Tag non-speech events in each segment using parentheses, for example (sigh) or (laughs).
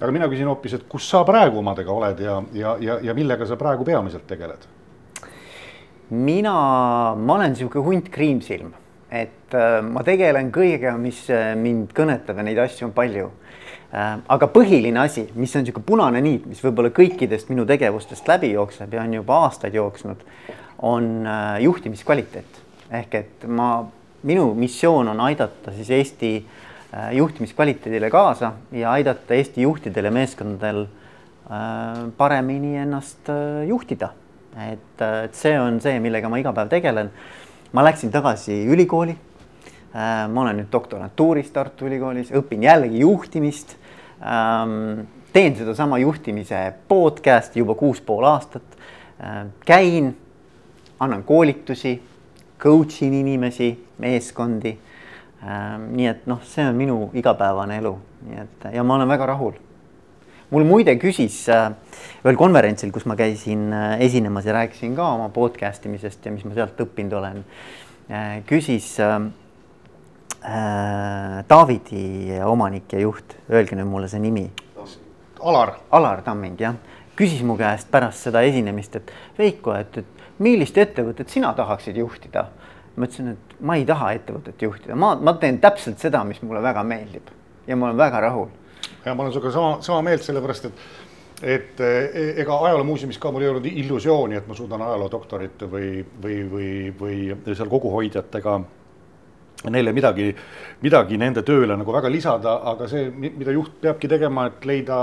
aga mina küsin hoopis, et kus sa praegu omadega oled ja, ja, ja, ja millega sa praegu peamiselt tegeled? mina, ma olen niisugune hunt kriimsilm, et äh, ma tegelen kõigega, mis äh, mind kõnetab ja neid asju on palju äh,. aga põhiline asi, mis on niisugune punane niit, mis võib-olla kõikidest minu tegevustest läbi jookseb ja on juba aastaid jooksnud, on äh, juhtimiskvaliteet. ehk et ma, minu missioon on aidata siis Eesti äh, juhtimiskvaliteedile kaasa ja aidata Eesti juhtidel ja meeskondadel äh, paremini ennast äh, juhtida et, et see on see, millega ma iga päev tegelen. ma läksin tagasi ülikooli. Äh, ma olen nüüd doktorantuuris Tartu Ülikoolis, õpin jällegi juhtimist. Ähm, teen sedasama juhtimise podcast'i juba kuus pool aastat. Äh, käin, annan koolitusi, coach in inimesi, meeskondi. Ähm, nii et noh, see on minu igapäevane elu, nii et ja ma olen väga rahul mul muide küsis äh, ühel konverentsil, kus ma käisin äh, esinemas ja rääkisin ka oma podcast imisest ja mis ma sealt õppinud olen, äh, küsis Taavidi omanik ja juht, öelge nüüd mulle see nimi. Alar. Alar Tamming, jah, küsis mu käest pärast seda esinemist, et Veiko, et, et millist ettevõtet sina tahaksid juhtida? ma ütlesin, et ma ei taha ettevõtet juhtida, ma, ma teen täpselt seda, mis mulle väga meeldib. Ja ma olen väga rahul. Ja ma olen sinuga sama, sama meelt, sellepärast et et e, ega ajaloomuuseumis ka mul ei olnud illusiooni, et ma suudan ajaloodoktorit või, või, või, või seal koguhoidjatega neile midagi, midagi nende tööle nagu väga lisada, aga see, mida juht peabki tegema, et leida,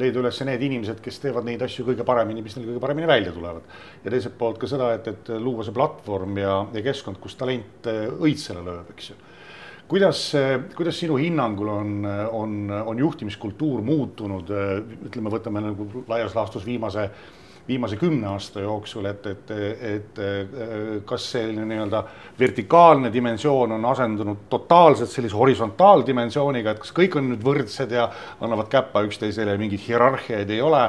leida üles need inimesed, kes teevad neid asju kõige paremini, mis neil kõige paremini välja tulevad. ja teiselt poolt ka seda, et, et luua see platvorm ja, ja keskkond, kus talent õitsele lööb, eks ju kuidas, kuidas sinu hinnangul on, on, on juhtimiskultuur muutunud, ütleme, võtame nagu laias laastus viimase, viimase kümne aasta jooksul, et, et, et kas selline nii-öelda vertikaalne dimensioon on asendunud totaalselt sellise horisontaaldimensiooniga, et kas kõik on nüüd võrdsed ja annavad käppa üksteisele ja mingeid hierarhiaid ei ole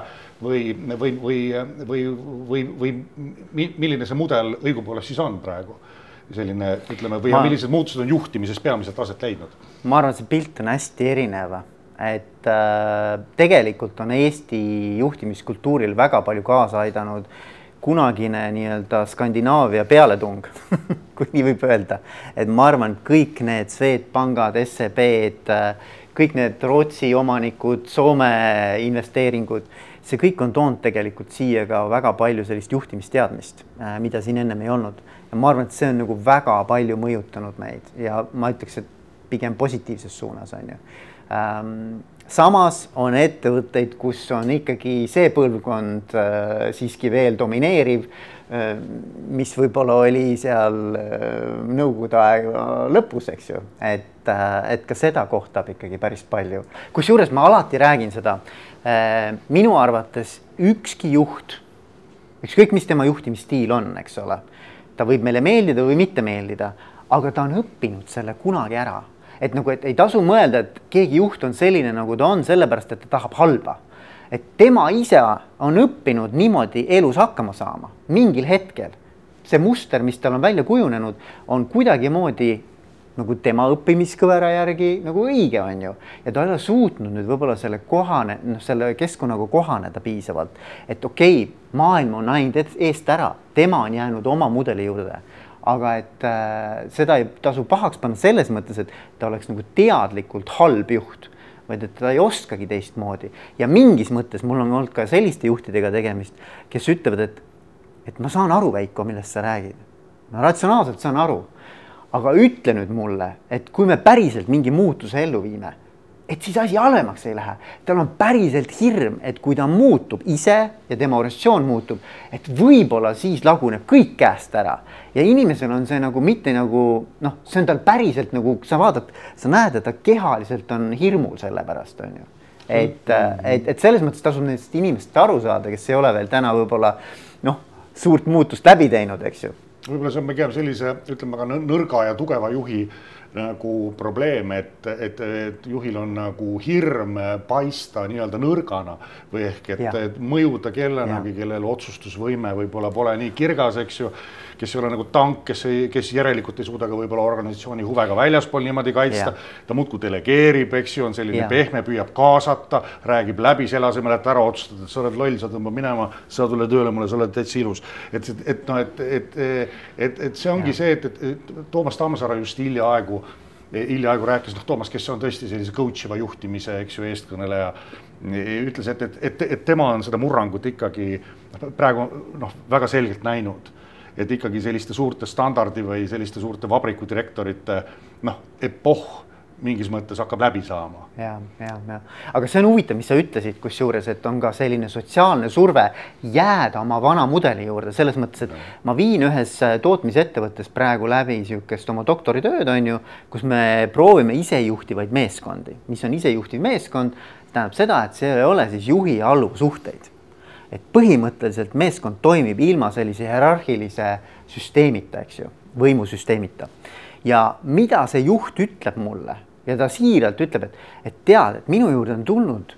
või, või, või, või, või, või milline see mudel õigupoolest siis on praegu? selline, ütleme, või ma, millised muutused on juhtimises peamiselt aset leidnud? ma arvan, et see pilt on hästi erinev, et äh, tegelikult on Eesti juhtimiskultuuril väga palju kaasa aidanud kunagine nii-öelda Skandinaavia pealetung (laughs) kui nii võib öelda, et ma arvan, kõik need Swedbankad, SEB-d, kõik need Rootsi omanikud, Soome investeeringud, see kõik on toonud tegelikult siia ka väga palju sellist juhtimisteadmist, äh, mida siin ennem ei olnud. Ja ma arvan, et see on nagu väga palju mõjutanud meid ja ma ütleks, et pigem positiivses suunas on ju samas on ettevõtteid, kus on ikkagi see põlvkond äh, siiski veel domineeriv äh,, mis võib-olla oli seal äh, nõukogude aega lõpus, eks ju, et et ka seda kohtab ikkagi päris palju. kusjuures ma alati räägin seda minu arvates ükski juht, ükskõik, mis tema juhtimisstiil on, eks ole ta võib meile meeldida või mitte meeldida, aga ta on õppinud selle kunagi ära. Et nagu, et ei tasu mõelda, et keegi juht on selline, nagu ta on, sellepärast et ta tahab halba. et tema ise on õppinud niimoodi elus hakkama saama mingil hetkel. see muster, mis tal on välja kujunenud, on kuidagimoodi nagu tema õppimiskõvera järgi nagu õige, on ju. ja ta ei ole suutnud nüüd võib-olla selle kohane, noh, selle keskkonnaga kohaneda piisavalt. et okei okay,, maailm on läinud eest ära, tema on jäänud oma mudeli juurde. Aga et äh, seda ei tasu pahaks panna selles mõttes, et ta oleks nagu teadlikult halb juht vaid et ta ei oskagi teistmoodi ja mingis mõttes mul on olnud ka selliste juhtidega tegemist, kes ütlevad, et, et ma saan aru, Veiko, millest sa räägid. ma ratsionaalselt saan aru aga ütle nüüd mulle, et kui me päriselt mingi muutuse ellu viime, et siis asi halvemaks ei lähe. tal on päriselt hirm, et kui ta muutub ise ja tema organisatsioon muutub, et võib-olla siis laguneb kõik käest ära ja inimesel on see nagu mitte nagu noh, see on tal päriselt nagu sa vaatad, sa näed, et ta kehaliselt on hirmul selle pärast on ju. et, et, et selles mõttes tasub nendest inimestest aru saada, kes ei ole veel täna võib-olla noh, suurt muutust läbi teinud, eks ju võib-olla see on pigem sellise, ütleme ka nõrga ja tugeva juhi nagu probleem, et, et, et juhil on nagu hirm paista nii-öelda nõrgana või ehk et, et mõjuda kellenagi, kellel otsustusvõime võib-olla pole nii kirgas, eks ju kes ei ole nagu tank, kes ei, kes järelikult ei suuda ka võib-olla organisatsiooni huve ka väljaspool niimoodi kaitsta. ta muudkui delegeerib, eks ju, on selline ja. pehme, püüab kaasata, räägib läbi selle asemel, et ära otsustada, et sa oled loll, sa tõmbad minema, sa tule tööle mulle, sa oled täitsa ilus. et, et noh, et, et, et, et see ongi ja. see, et, et Toomas Tammsaare just hiljaaegu hiljaaegu rääkis, noh, Toomas, kes on tõesti sellise coach iva juhtimise, eks ju, eestkõneleja, ütles, et, et, et, et tema on seda murrangut ikkagi praegu noh, väga selgelt näinud et ikkagi selliste suurte standardi või selliste suurte vabrikudirektorite noh, epohh mingis mõttes hakkab läbi saama. ja, ja, ja aga see on huvitav, mis sa ütlesid, kusjuures, et on ka selline sotsiaalne surve jääda oma vana mudeli juurde, selles mõttes, et ja. ma viin ühes äh, tootmisettevõttes praegu läbi niisugust oma doktoritööd, on ju, kus me proovime isejuhtivaid meeskondi, mis on isejuhtiv meeskond, tähendab seda, et seal ei ole siis juhi ja alluvusuhteid et põhimõtteliselt meeskond toimib ilma sellise hierarhilise süsteemita, eks ju, võimusüsteemita. ja mida see juht ütleb mulle ja ta siiralt ütleb, et, et tead, et minu juurde on tulnud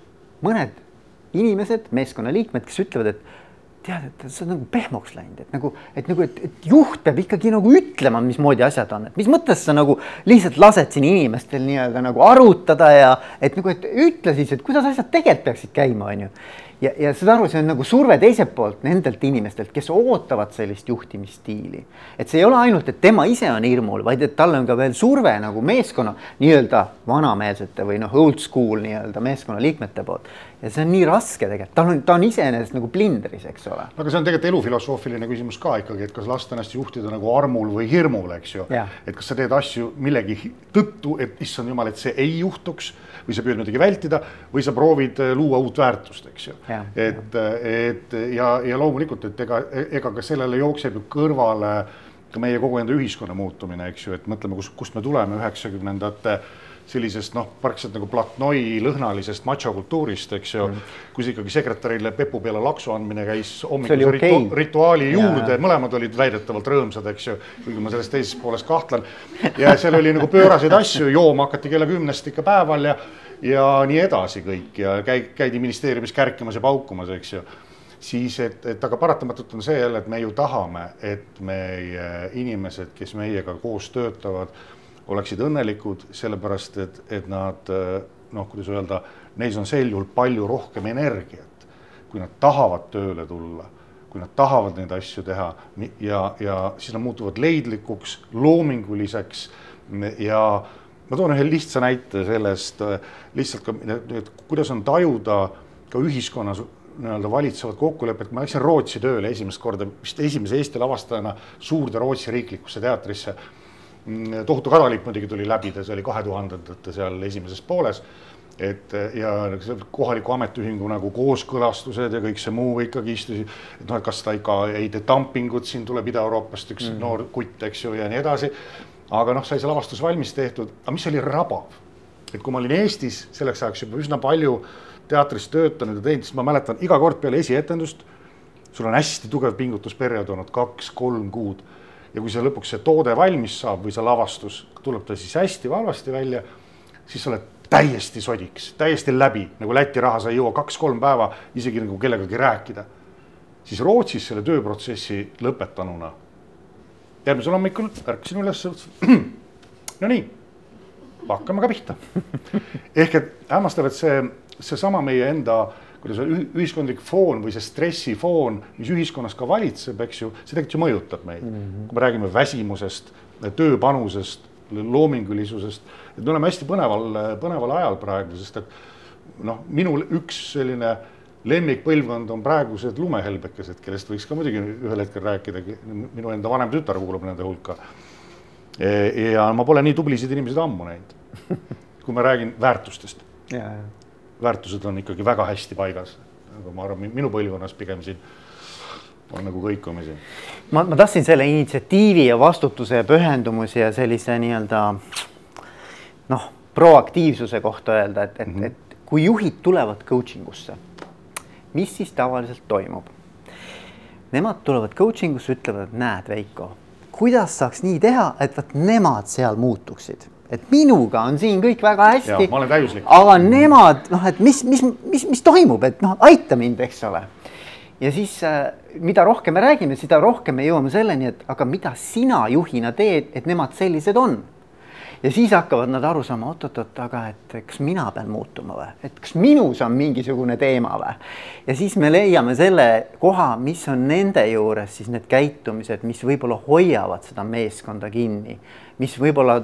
mõned inimesed, meeskonnaliikmed, kes ütlevad, et tead, et sa oled nagu pehmoks läinud, et nagu, et nagu, et, et juht peab ikkagi nagu ütlema, mismoodi asjad on, et mis mõttes sa nagu lihtsalt lased siin inimestel nii-öelda nagu arutada ja et nagu, et ütle siis, et kuidas asjad tegelikult peaksid käima, on ju ja, ja saad aru, see on nagu surve teiselt poolt nendelt inimestelt, kes ootavad sellist juhtimisstiili. et see ei ole ainult, et tema ise on hirmul, vaid et tal on ka veel surve nagu meeskonna nii-öelda vanameelsete või noh, old school nii-öelda meeskonna liikmete poolt. ja see on nii raske tegelikult, ta on, ta on iseenesest nagu plindris, eks ole. aga see on tegelikult elufilosoofiline küsimus ka ikkagi, et kas lasta ennast juhtida nagu armul või hirmul, eks ju. et kas sa teed asju millegi tõttu, et issand jumal, et see ei juhtuks või sa püüad midagi vältida või sa proovid äh, luua uut väärtust, eks ju. et, et ja, ja loomulikult, et ega, ega ka sellele jookseb ju kõrvale ka meie kogu enda ühiskonna muutumine, eks ju, et mõtleme, kus, kust me tuleme üheksakümnendate sellisest noh, praktiliselt nagu platnoi lõhnalisest machokultuurist, eks ju mm., kus ikkagi sekretärile pepu peale laksu andmine käis hommikuse ritu, okay. rituaali juurde, mõlemad olid väidetavalt rõõmsad, eks ju, kuigi ma selles teises pooles kahtlen. ja seal oli nagu pööraseid asju, jooma hakati kella kümnest ikka päeval ja, ja nii edasi kõik ja käi-, käidi ministeeriumis kärkimas ja paukumas, eks ju siis et, et aga paratamatult on see jälle, et me ju tahame, et meie inimesed, kes meiega koos töötavad, oleksid õnnelikud, sellepärast et, et nad noh, kuidas öelda, neis on sel juhul palju rohkem energiat, kui nad tahavad tööle tulla, kui nad tahavad neid asju teha. Ja, ja siis nad muutuvad leidlikuks, loominguliseks ja ma toon ühe lihtsa näite sellest lihtsalt ka, kuidas on tajuda ka ühiskonnas nii-öelda valitsevat kokkulepet, ma läksin Rootsi tööle esimest korda, vist esimese Eesti lavastajana suurde Rootsi riiklikusse teatrisse. Mm, tohutu kadalipp muidugi tuli läbida, see oli kahe tuhandendate seal esimeses pooles. et ja kohaliku ametiühingu nagu kooskõlastused ja kõik see muu ikkagi istusid, et noh, et kas ta ikka ei tee dumpingut, siin tuleb Ida-Euroopast üks mm. noor kutt, eks ju, ja nii edasi. aga noh, sai see lavastus valmis tehtud, aga mis oli rabav, et kui ma olin Eestis selleks ajaks juba üsna palju teatris töötanud ja teinud, siis ma mäletan iga kord peale esietendust, sul on hästi tugev pingutusperiood olnud kaks-kolm kuud ja kui see lõpuks see toode valmis saab või see lavastus tuleb ta siis hästi-halvasti välja, siis sa oled täiesti sodiks, täiesti läbi, nagu Läti raha, sa ei jõua kaks-kolm päeva isegi nagu kellegagi rääkida. siis Rootsis selle tööprotsessi lõpetanuna. järgmisel hommikul ärkasin üles, (clears throat) no nii, hakkame ka pihta. (laughs) ehk et hämmastav, et see, seesama meie enda kuidas ühiskondlik foon või see stressifoon, mis ühiskonnas ka valitseb, eks ju, see tegelikult ju mõjutab meid mm. -hmm. kui me räägime väsimusest, tööpanusest, loomingulisusest, et me oleme hästi põneval, põneval ajal praegu, sest et noh, minul üks selline lemmikpõlvkond on praegused lumehelbekesed, kellest võiks ka muidugi ühel hetkel rääkida, minu enda vanem tütar kuulub nende hulka. E, ja ma pole nii tublisid inimesi ammu näinud, (laughs) kui ma räägin väärtustest väärtused on ikkagi väga hästi paigas. aga ma arvan, minu põlvkonnas pigem siin on nagu kõikumisi. ma, ma tahtsin selle initsiatiivi ja vastutuse ja pühendumuse ja sellise nii-öelda noh, proaktiivsuse kohta öelda, et, et mm, -hmm. et kui juhid tulevad coaching usse, mis siis tavaliselt toimub? Nemad tulevad coaching usse, ütlevad, et näed, Veiko, kuidas saaks nii teha, et vot nemad seal muutuksid et minuga on siin kõik väga hästi. ma olen täiuslik. aga nemad noh, et mis, mis, mis, mis toimub, et noh, aita mind, eks ole. ja siis äh, mida rohkem me räägime, seda rohkem me jõuame selleni, et aga mida sina juhina teed, et nemad sellised on ja siis hakkavad nad aru saama, oot-oot-oot, aga et kas mina pean muutuma või, et kas minus on mingisugune teema või. ja siis me leiame selle koha, mis on nende juures siis need käitumised, mis võib-olla hoiavad seda meeskonda kinni, mis võib-olla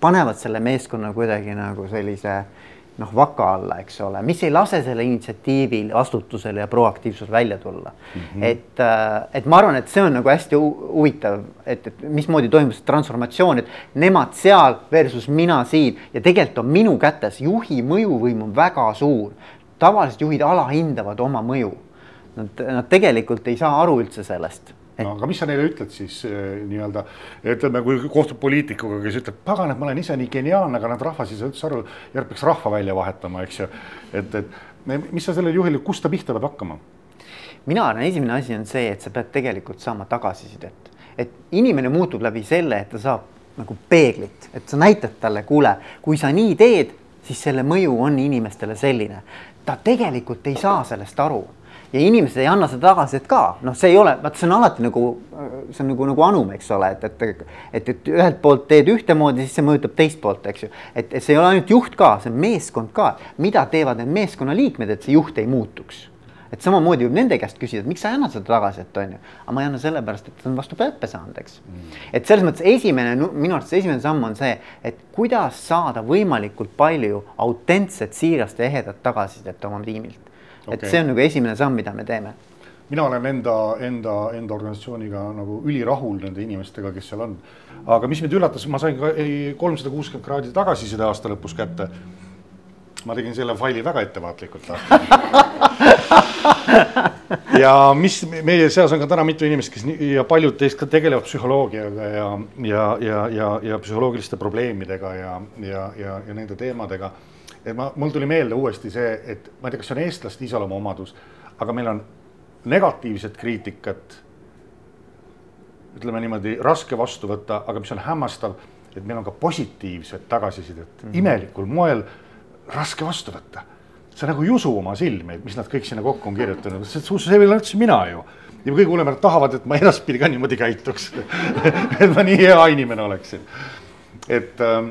panevad selle meeskonna kuidagi nagu sellise noh, vaka alla, eks ole, mis ei lase selle initsiatiivil, vastutusel ja proaktiivsusel välja tulla mm. -hmm. et, äh, et ma arvan, et see on nagu hästi huvitav, et, et mismoodi toimub see transformatsioon, et nemad seal versus mina siin ja tegelikult on minu kätes, juhi mõjuvõim on väga suur. tavalised juhid alahindavad oma mõju. Nad, nad tegelikult ei saa aru üldse sellest no aga mis sa neile ütled siis eh, nii-öelda, ütleme, kui kohtud poliitikuga, kes ütleb, pagan, et ma olen ise nii geniaalne, aga nad rahvas ei saa üldse aru, järg peaks rahva välja vahetama, eks ju. et, et mis sa sellele juhile, kust ta pihta peab hakkama? mina arvan, esimene asi on see, et sa pead tegelikult saama tagasisidet, et inimene muutub läbi selle, et ta saab nagu peeglit, et sa näitad talle, kuule, kui sa nii teed, siis selle mõju on inimestele selline. ta tegelikult ei saa sellest aru ja inimesed ei anna seda tagasisidet ka, noh, see ei ole, vaata, see on alati nagu, see on nagu, nagu anum, eks ole, et, et, et, et ühelt poolt teed ühtemoodi, siis see mõjutab teist poolt, eks ju. et, et see ei ole ainult juht ka, see on meeskond ka, mida teevad need meeskonnaliikmed, et see juht ei muutuks et samamoodi võib nende käest küsida, et miks sa ei anna seda tagasisidet, on ju. aga ma ei anna sellepärast, et ta on vastu peppe saanud, eks mm.. et selles mõttes esimene, minu arvates esimene samm on see, et kuidas saada võimalikult palju autentset, siirast ja ehedat tagasisidet oma tiimilt okay.. et see on nagu esimene samm, mida me teeme. mina olen enda, enda, enda organisatsiooniga nagu ülirahul nende inimestega, kes seal on. aga mis mind üllatas, ma sain ka kolmsada kuuskümmend kraadi tagasiside aasta lõpus kätte. ma tegin selle faili väga ettevaatlikult (laughs) ja mis meie seas on ka täna mitu inimest, kes ja paljud teist ka tegelevad psühholoogiaga ja, ja, ja, ja, ja psühholoogiliste probleemidega ja, ja, ja, ja nende teemadega ma, mul tuli meelde uuesti see, et ma ei tea, kas see on eestlaste iseloomuomadus, aga meil on negatiivset kriitikat. ütleme niimoodi raske vastu võtta, aga mis on hämmastav, et meil on ka positiivset tagasisidet mm -hmm. imelikul moel raske vastu võtta. sa nagu ei usu oma silmi, mis nad kõik sinna kokku on kirjutanud, see, see ei ole üldse mina ju ja kõige hullemad tahavad, et ma edaspidi ka niimoodi käituks (laughs) et ma nii hea inimene oleksin. et ähm,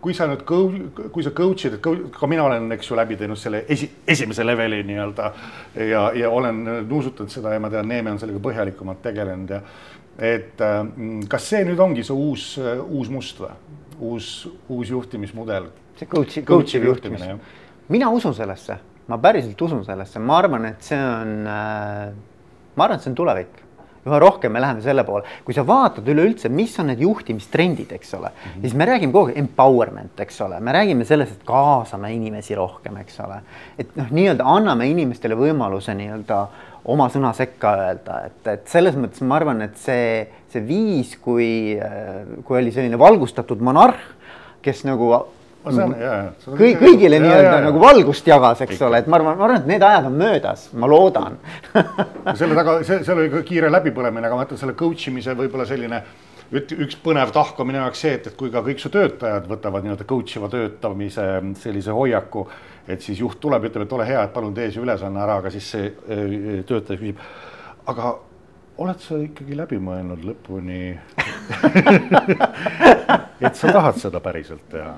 kui sa nüüd, kui sa coach'id, et ka mina olen, eks ju, läbi teinud selle esi, esimese leveli nii-öelda ja, ja olen nuusutanud seda ja ma tean, Neeme on sellega põhjalikumalt tegelenud ja et mm, kas see nüüd ongi see uus, uus must või, uus, uus juhtimismudel? see coach'i, coach'i juhtimine, mina usun sellesse, ma päriselt usun sellesse, ma arvan, et see on äh,, ma arvan, et see on tulevik üha rohkem me läheme selle poole, kui sa vaatad üleüldse, mis on need juhtimistrendid, eks ole mm, -hmm. siis me räägime kogu aeg empowerment, eks ole, me räägime sellest, et kaasame inimesi rohkem, eks ole. et noh, nii-öelda anname inimestele võimaluse nii-öelda oma sõna sekka öelda, et, et selles mõttes ma arvan, et see, see viis, kui, kui oli selline valgustatud monarh, kes nagu kõi-, kõigile nii-öelda nagu valgust jagas, eks ole, et ma arvan, ma arvan, et need ajad on möödas, ma loodan. Selle taga, see, seal oli ka kiire läbipõlemine, aga ma ütlen selle coach imise võib-olla selline üks põnev tahk on minu jaoks see, et, et kui ka kõik su töötajad võtavad nii-öelda coach iva töötamise sellise hoiaku, et siis juht tuleb, ütleb, et ole hea, et palun tee see ülesanne ära, aga siis see äh, töötaja küsib, aga oled sa ikkagi läbi mõelnud lõpuni? (laughs) Et sa tahad seda päriselt teha.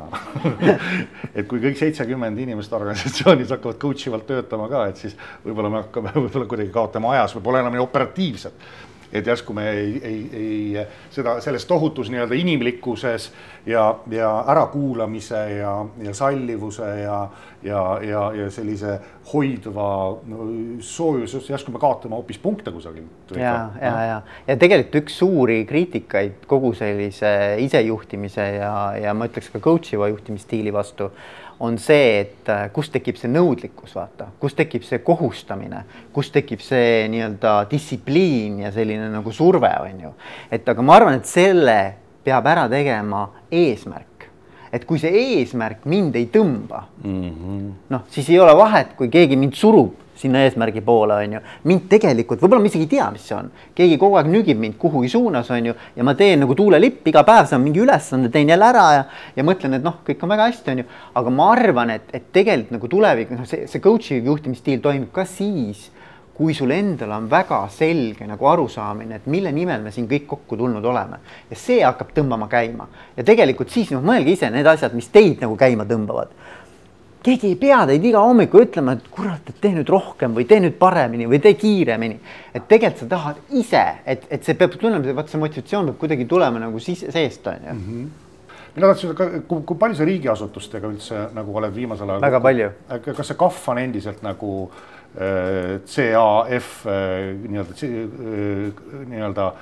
(laughs) Et kui kõik seitsekümmend inimest organisatsioonis hakkavad coach ivalt töötama ka, et siis võib-olla me hakkame võib-olla kuidagi kaotama ajas või pole enam nii operatiivsed et järsku me ei, ei, ei seda selles tohutus nii-öelda inimlikkuses ja, ja ärakuulamise ja, ja sallivuse ja, ja, ja, ja sellise hoidva no, soojuses, järsku me kaotame hoopis punkte kusagil. ja, ja, ja, ja tegelikult üks suuri kriitikaid kogu sellise isejuhtimise ja, ja ma ütleks ka coach iva juhtimisstiili vastu on see, et äh, kust tekib see nõudlikkus, vaata, kust tekib see kohustamine, kust tekib see nii-öelda distsipliin ja selline nagu surve, on ju. et aga ma arvan, et selle peab ära tegema eesmärk. Et kui see eesmärk mind ei tõmba mm -hmm., noh, siis ei ole vahet, kui keegi mind surub sinna eesmärgi poole, on ju. mind tegelikult, võib-olla ma isegi ei tea, mis see on, keegi kogu aeg nügib mind kuhugi suunas, on ju, ja ma teen nagu tuulelipp, iga päev saan mingi ülesande, teen jälle ära ja, ja mõtlen, et noh, kõik on väga hästi, on ju. aga ma arvan, et, et tegelikult nagu tulevik, noh, see, see coach'i juhtimisstiil toimib ka siis kui sul endal on väga selge nagu arusaamine, et mille nimel me siin kõik kokku tulnud oleme ja see hakkab tõmbama käima ja tegelikult siis noh, mõelge ise need asjad, mis teid nagu käima tõmbavad. keegi ei pea teid iga hommiku ütlema, et kurat, et tee nüüd rohkem või tee nüüd paremini või tee kiiremini. et tegelikult sa tahad ise, et, et see peab tulema, vaat see motivatsioon peab kuidagi tulema nagu sisse, seest on ju mm. -hmm mina tahtsin, kui, kui palju sa riigiasutustega üldse nagu oled viimasel ajal? väga palju. kas see KAF on endiselt nagu Äh, CAF äh, nii-öelda, äh, nii-öelda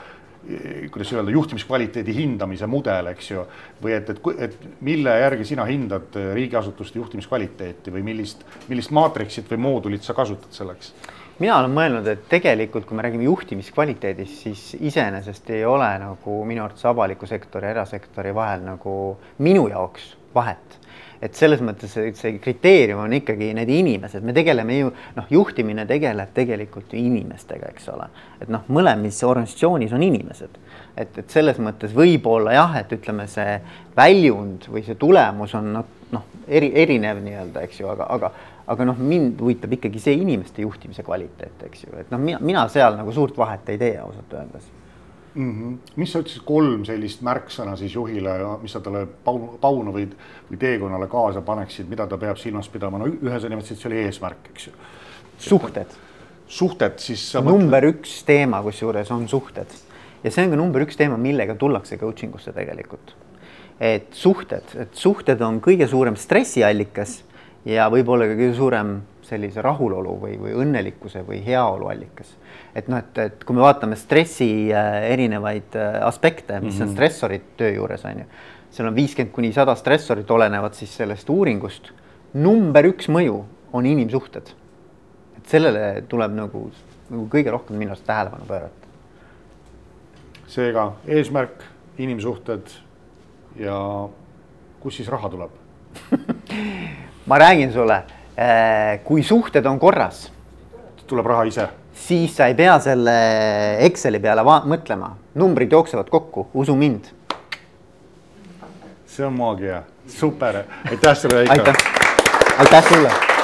kuidas öelda, juhtimiskvaliteedi hindamise mudel, eks ju. või et, et, et mille järgi sina hindad riigiasutuste juhtimiskvaliteeti või millist, millist maatriksit või moodulit sa kasutad selleks? mina olen mõelnud, et tegelikult, kui me räägime juhtimiskvaliteedist, siis iseenesest ei ole nagu minu arvates avaliku sektori ja erasektori vahel nagu minu jaoks vahet. Et selles mõttes see, see kriteerium on ikkagi need inimesed, me tegeleme ju noh, juhtimine tegeleb tegelikult ju inimestega, eks ole. et noh, mõlemas organisatsioonis on inimesed, et, et selles mõttes võib-olla jah, et ütleme, see väljund või see tulemus on noh, noh eri, erinev nii-öelda, eks ju, aga, aga aga noh, mind huvitab ikkagi see inimeste juhtimise kvaliteet, eks ju, et noh, mina, mina seal nagu suurt vahet ei tee ausalt öeldes mm. -hmm. mis sa ütlesid, kolm sellist märksõna siis juhile, mis sa talle paunu, paunu või, või teekonnale kaasa paneksid, mida ta peab silmas pidama, no ühe sa nimetasid, see oli eesmärk, eks ju. suhted. suhted siis. number mõtled... üks teema kusjuures on suhted ja see on ka number üks teema, millega tullakse coaching usse tegelikult. et suhted, et suhted on kõige suurem stressiallikas ja võib-olla ka kõige suurem sellise rahulolu või, või õnnelikkuse või heaolu allikas. et noh, et, et kui me vaatame stressi äh, erinevaid äh, aspekte, mis mm -hmm. on mhm. stressorid töö juures on ju, seal on viiskümmend kuni sada stressorit, olenevad siis sellest uuringust. number üks mõju on inimsuhted. et sellele tuleb nagu, nagu kõige rohkem minu arust tähelepanu pöörata. seega eesmärk, inimsuhted ja kust siis raha tuleb (laughs) ma räägin sulle kui suhted on korras. tuleb raha ise. siis sa ei pea selle Exceli peale mõtlema, numbrid jooksevad kokku, usu mind. see on maagia, super, aitäh sulle, Veiko. aitäh, aitäh sulle